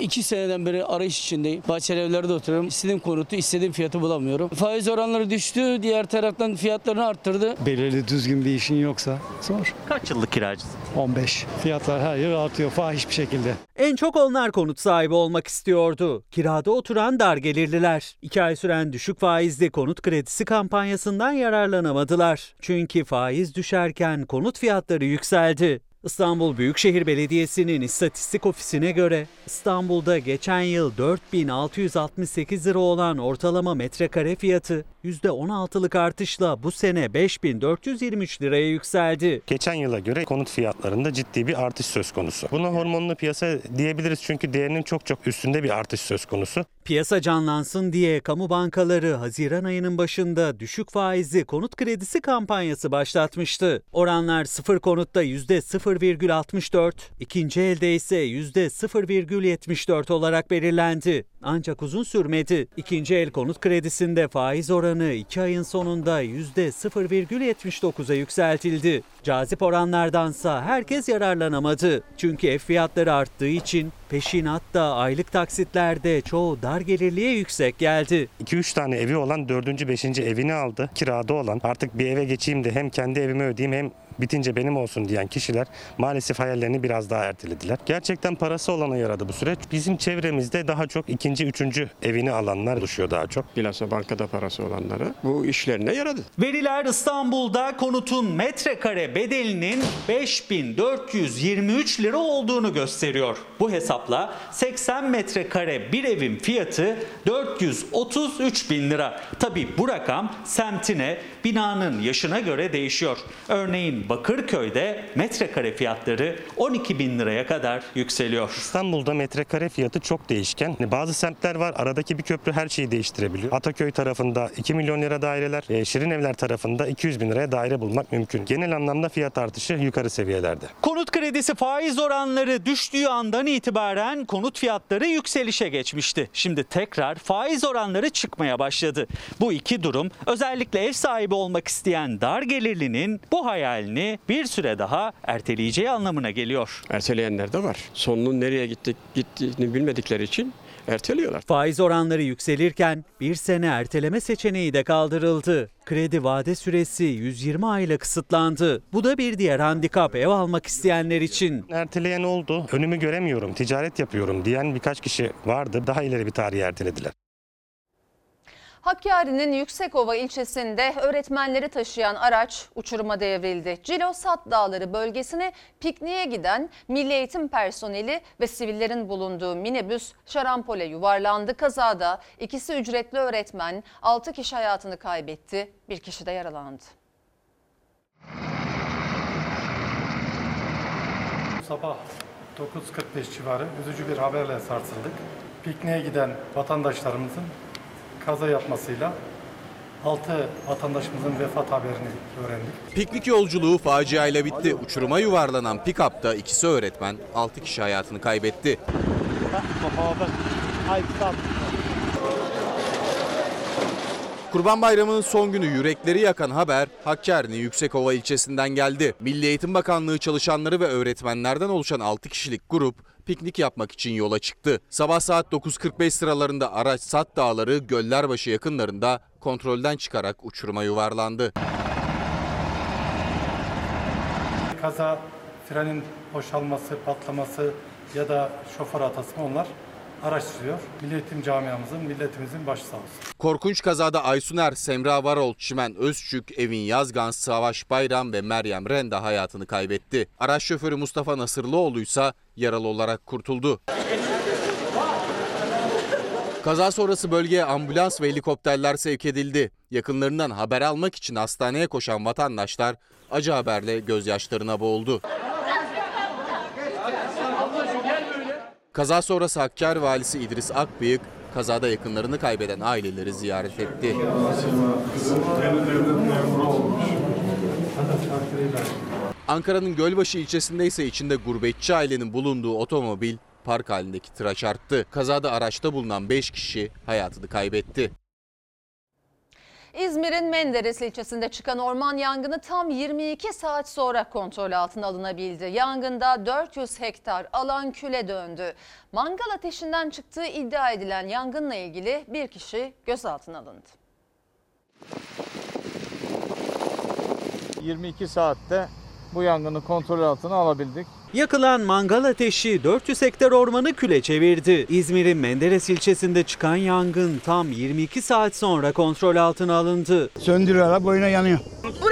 İki seneden beri arayış içindeyim. Bahçeli evlerde oturuyorum. İstediğim konutu, istediğim fiyatı bulamıyorum. Faiz oranları düştü. Diğer taraftan fiyatlarını arttırdı. Belirli düzgün bir işin yoksa zor. Kaç yıllık kiracısın? 15. Fiyatlar her yıl artıyor fahiş bir şekilde. En çok onlar konut sahibi olmak istiyordu. Kirada oturan dar gelirliler. İki ay süren düşük faizli konut kredisi kampanyasından yararlanamadılar. Çünkü faiz düşerken konut fiyatları yükseldi. İstanbul Büyükşehir Belediyesi'nin istatistik ofisine göre İstanbul'da geçen yıl 4668 lira olan ortalama metrekare fiyatı %16'lık artışla bu sene 5423 liraya yükseldi. Geçen yıla göre konut fiyatlarında ciddi bir artış söz konusu. Buna hormonlu piyasa diyebiliriz çünkü değerinin çok çok üstünde bir artış söz konusu. Piyasa canlansın diye kamu bankaları Haziran ayının başında düşük faizli konut kredisi kampanyası başlatmıştı. Oranlar sıfır konutta %0,64, ikinci elde ise %0,74 olarak belirlendi. Ancak uzun sürmedi. İkinci el konut kredisinde faiz oranı 2 ayın sonunda %0,79'a yükseltildi. Cazip oranlardansa herkes yararlanamadı. Çünkü ev fiyatları arttığı için peşinat da aylık taksitlerde çoğu dar gelirliye yüksek geldi. 2-3 tane evi olan 4. 5. evini aldı. Kirada olan artık bir eve geçeyim de hem kendi evimi ödeyeyim hem bitince benim olsun diyen kişiler maalesef hayallerini biraz daha ertelediler. Gerçekten parası olana yaradı bu süreç. Bizim çevremizde daha çok ikinci, üçüncü evini alanlar oluşuyor daha çok. Bilhassa bankada parası olanlara bu işlerine yaradı. Veriler İstanbul'da konutun metrekare bedelinin 5423 lira olduğunu gösteriyor. Bu hesapla 80 metrekare bir evin fiyatı 433 bin lira. Tabi bu rakam semtine, binanın yaşına göre değişiyor. Örneğin Bakırköy'de metrekare fiyatları 12 bin liraya kadar yükseliyor. İstanbul'da metrekare fiyatı çok değişken. Bazı semtler var aradaki bir köprü her şeyi değiştirebiliyor. Ataköy tarafında 2 milyon lira daireler, e, Şirin Evler tarafında 200 bin liraya daire bulmak mümkün. Genel anlamda fiyat artışı yukarı seviyelerde. Konut kredisi faiz oranları düştüğü andan itibaren konut fiyatları yükselişe geçmişti. Şimdi tekrar faiz oranları çıkmaya başladı. Bu iki durum özellikle ev sahibi olmak isteyen dar gelirlinin bu hayalini bir süre daha erteleyeceği anlamına geliyor. Erteleyenler de var. Sonunun nereye gitti, gittiğini bilmedikleri için erteliyorlar. Faiz oranları yükselirken bir sene erteleme seçeneği de kaldırıldı. Kredi vade süresi 120 ayla kısıtlandı. Bu da bir diğer handikap ev almak isteyenler için. Erteleyen oldu. Önümü göremiyorum, ticaret yapıyorum diyen birkaç kişi vardı. Daha ileri bir tarihi ertelediler. Hakkari'nin Yüksekova ilçesinde öğretmenleri taşıyan araç uçuruma devrildi. Cilosat Dağları bölgesine pikniğe giden milli eğitim personeli ve sivillerin bulunduğu minibüs şarampole yuvarlandı. Kazada ikisi ücretli öğretmen 6 kişi hayatını kaybetti, bir kişi de yaralandı. Sabah 9.45 civarı üzücü bir haberle sarsıldık. Pikniğe giden vatandaşlarımızın kaza yapmasıyla 6 vatandaşımızın vefat haberini öğrendik. Piknik yolculuğu faciayla bitti. Uçuruma yuvarlanan pikapta ikisi öğretmen, 6 kişi hayatını kaybetti. Kurban Bayramı'nın son günü yürekleri yakan haber Hakkari'nin Yüksekova ilçesinden geldi. Milli Eğitim Bakanlığı çalışanları ve öğretmenlerden oluşan 6 kişilik grup piknik yapmak için yola çıktı. Sabah saat 9.45 sıralarında araç Sat Dağları Göllerbaşı yakınlarında kontrolden çıkarak uçuruma yuvarlandı. Kaza frenin boşalması, patlaması ya da şoför hatası mı onlar araştırıyor. Milli Eğitim camiamızın, milletimizin başı sağ olsun. Korkunç kazada Aysuner, Semra Varol, Çimen Özçük, Evin Yazgan, Savaş Bayram ve Meryem Renda hayatını kaybetti. Araç şoförü Mustafa Nasırlıoğlu ise yaralı olarak kurtuldu. Kaza sonrası bölgeye ambulans ve helikopterler sevk edildi. Yakınlarından haber almak için hastaneye koşan vatandaşlar acı haberle gözyaşlarına boğuldu. Kaza sonrası Hakkari valisi İdris Akbıyık, kazada yakınlarını kaybeden aileleri ziyaret etti. Ankara'nın Gölbaşı ilçesinde ise içinde gurbetçi ailenin bulunduğu otomobil park halindeki tıra çarptı. Kazada araçta bulunan 5 kişi hayatını kaybetti. İzmir'in Menderes ilçesinde çıkan orman yangını tam 22 saat sonra kontrol altına alınabildi. Yangında 400 hektar alan küle döndü. Mangal ateşinden çıktığı iddia edilen yangınla ilgili bir kişi gözaltına alındı. 22 saatte bu yangını kontrol altına alabildik. Yakılan mangal ateşi 400 hektar ormanı küle çevirdi. İzmir'in Menderes ilçesinde çıkan yangın tam 22 saat sonra kontrol altına alındı. Söndürüyorlar boyuna yanıyor. Burnumuzun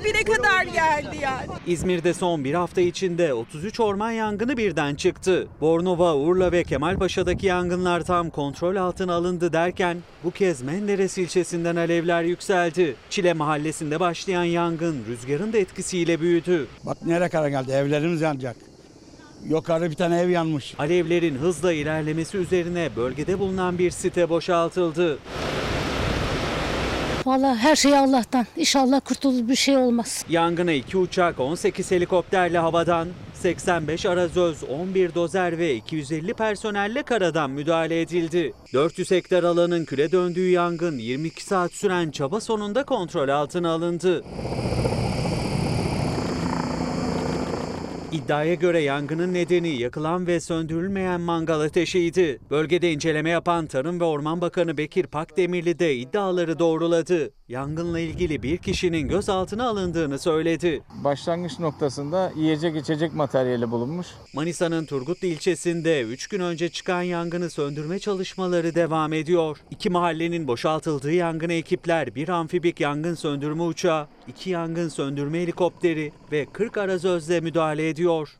dibine kadar geldi yani. İzmir'de son bir hafta içinde 33 orman yangını birden çıktı. Bornova, Urla ve Kemalpaşa'daki yangınlar tam kontrol altına alındı derken bu kez Menderes ilçesinden alevler yükseldi. Çile mahallesinde başlayan yangın rüzgarın da etkisiyle büyüdü. Bak nereye kadar geldi evlerimiz yanacak. Yukarı bir tane ev yanmış. Alevlerin hızla ilerlemesi üzerine bölgede bulunan bir site boşaltıldı. Vallahi her şey Allah'tan. İnşallah kurtulur bir şey olmaz. Yangına 2 uçak, 18 helikopterle havadan, 85 arazöz, 11 dozer ve 250 personelle karadan müdahale edildi. 400 hektar alanın küle döndüğü yangın 22 saat süren çaba sonunda kontrol altına alındı. İddiaya göre yangının nedeni yakılan ve söndürülmeyen mangal ateşiydi. Bölgede inceleme yapan Tarım ve Orman Bakanı Bekir Pakdemirli de iddiaları doğruladı. Yangınla ilgili bir kişinin gözaltına alındığını söyledi. Başlangıç noktasında yiyecek içecek materyali bulunmuş. Manisa'nın Turgutlu ilçesinde 3 gün önce çıkan yangını söndürme çalışmaları devam ediyor. İki mahallenin boşaltıldığı yangına ekipler bir amfibik yangın söndürme uçağı, iki yangın söndürme helikopteri ve 40 arazözle müdahale ediyor ediyor.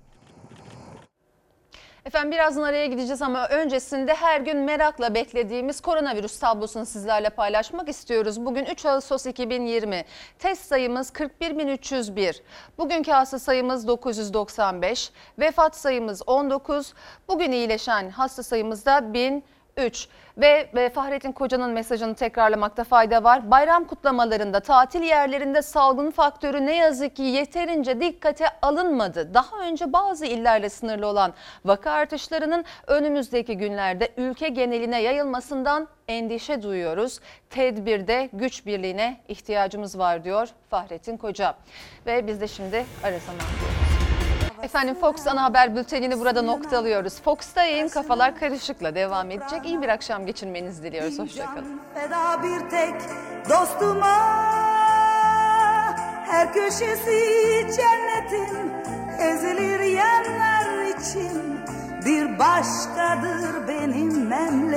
Efendim birazdan araya gideceğiz ama öncesinde her gün merakla beklediğimiz koronavirüs tablosunu sizlerle paylaşmak istiyoruz. Bugün 3 Ağustos 2020. Test sayımız 41.301. Bugünkü hasta sayımız 995. Vefat sayımız 19. Bugün iyileşen hasta sayımız da 1000. 3. Ve e, Fahrettin Koca'nın mesajını tekrarlamakta fayda var. Bayram kutlamalarında, tatil yerlerinde salgın faktörü ne yazık ki yeterince dikkate alınmadı. Daha önce bazı illerle sınırlı olan vaka artışlarının önümüzdeki günlerde ülke geneline yayılmasından endişe duyuyoruz. Tedbirde güç birliğine ihtiyacımız var diyor Fahrettin Koca. Ve biz de şimdi ara zaman diyoruz. Efendim Fox ana haber bültenini burada noktalıyoruz. Fox'ta yayın kafalar karışıkla devam edecek. İyi bir akşam geçirmenizi diliyoruz. Hoşçakalın. Feda bir tek dostuma Her köşesi cennetin ezilir yerler için Bir başkadır benim memleketim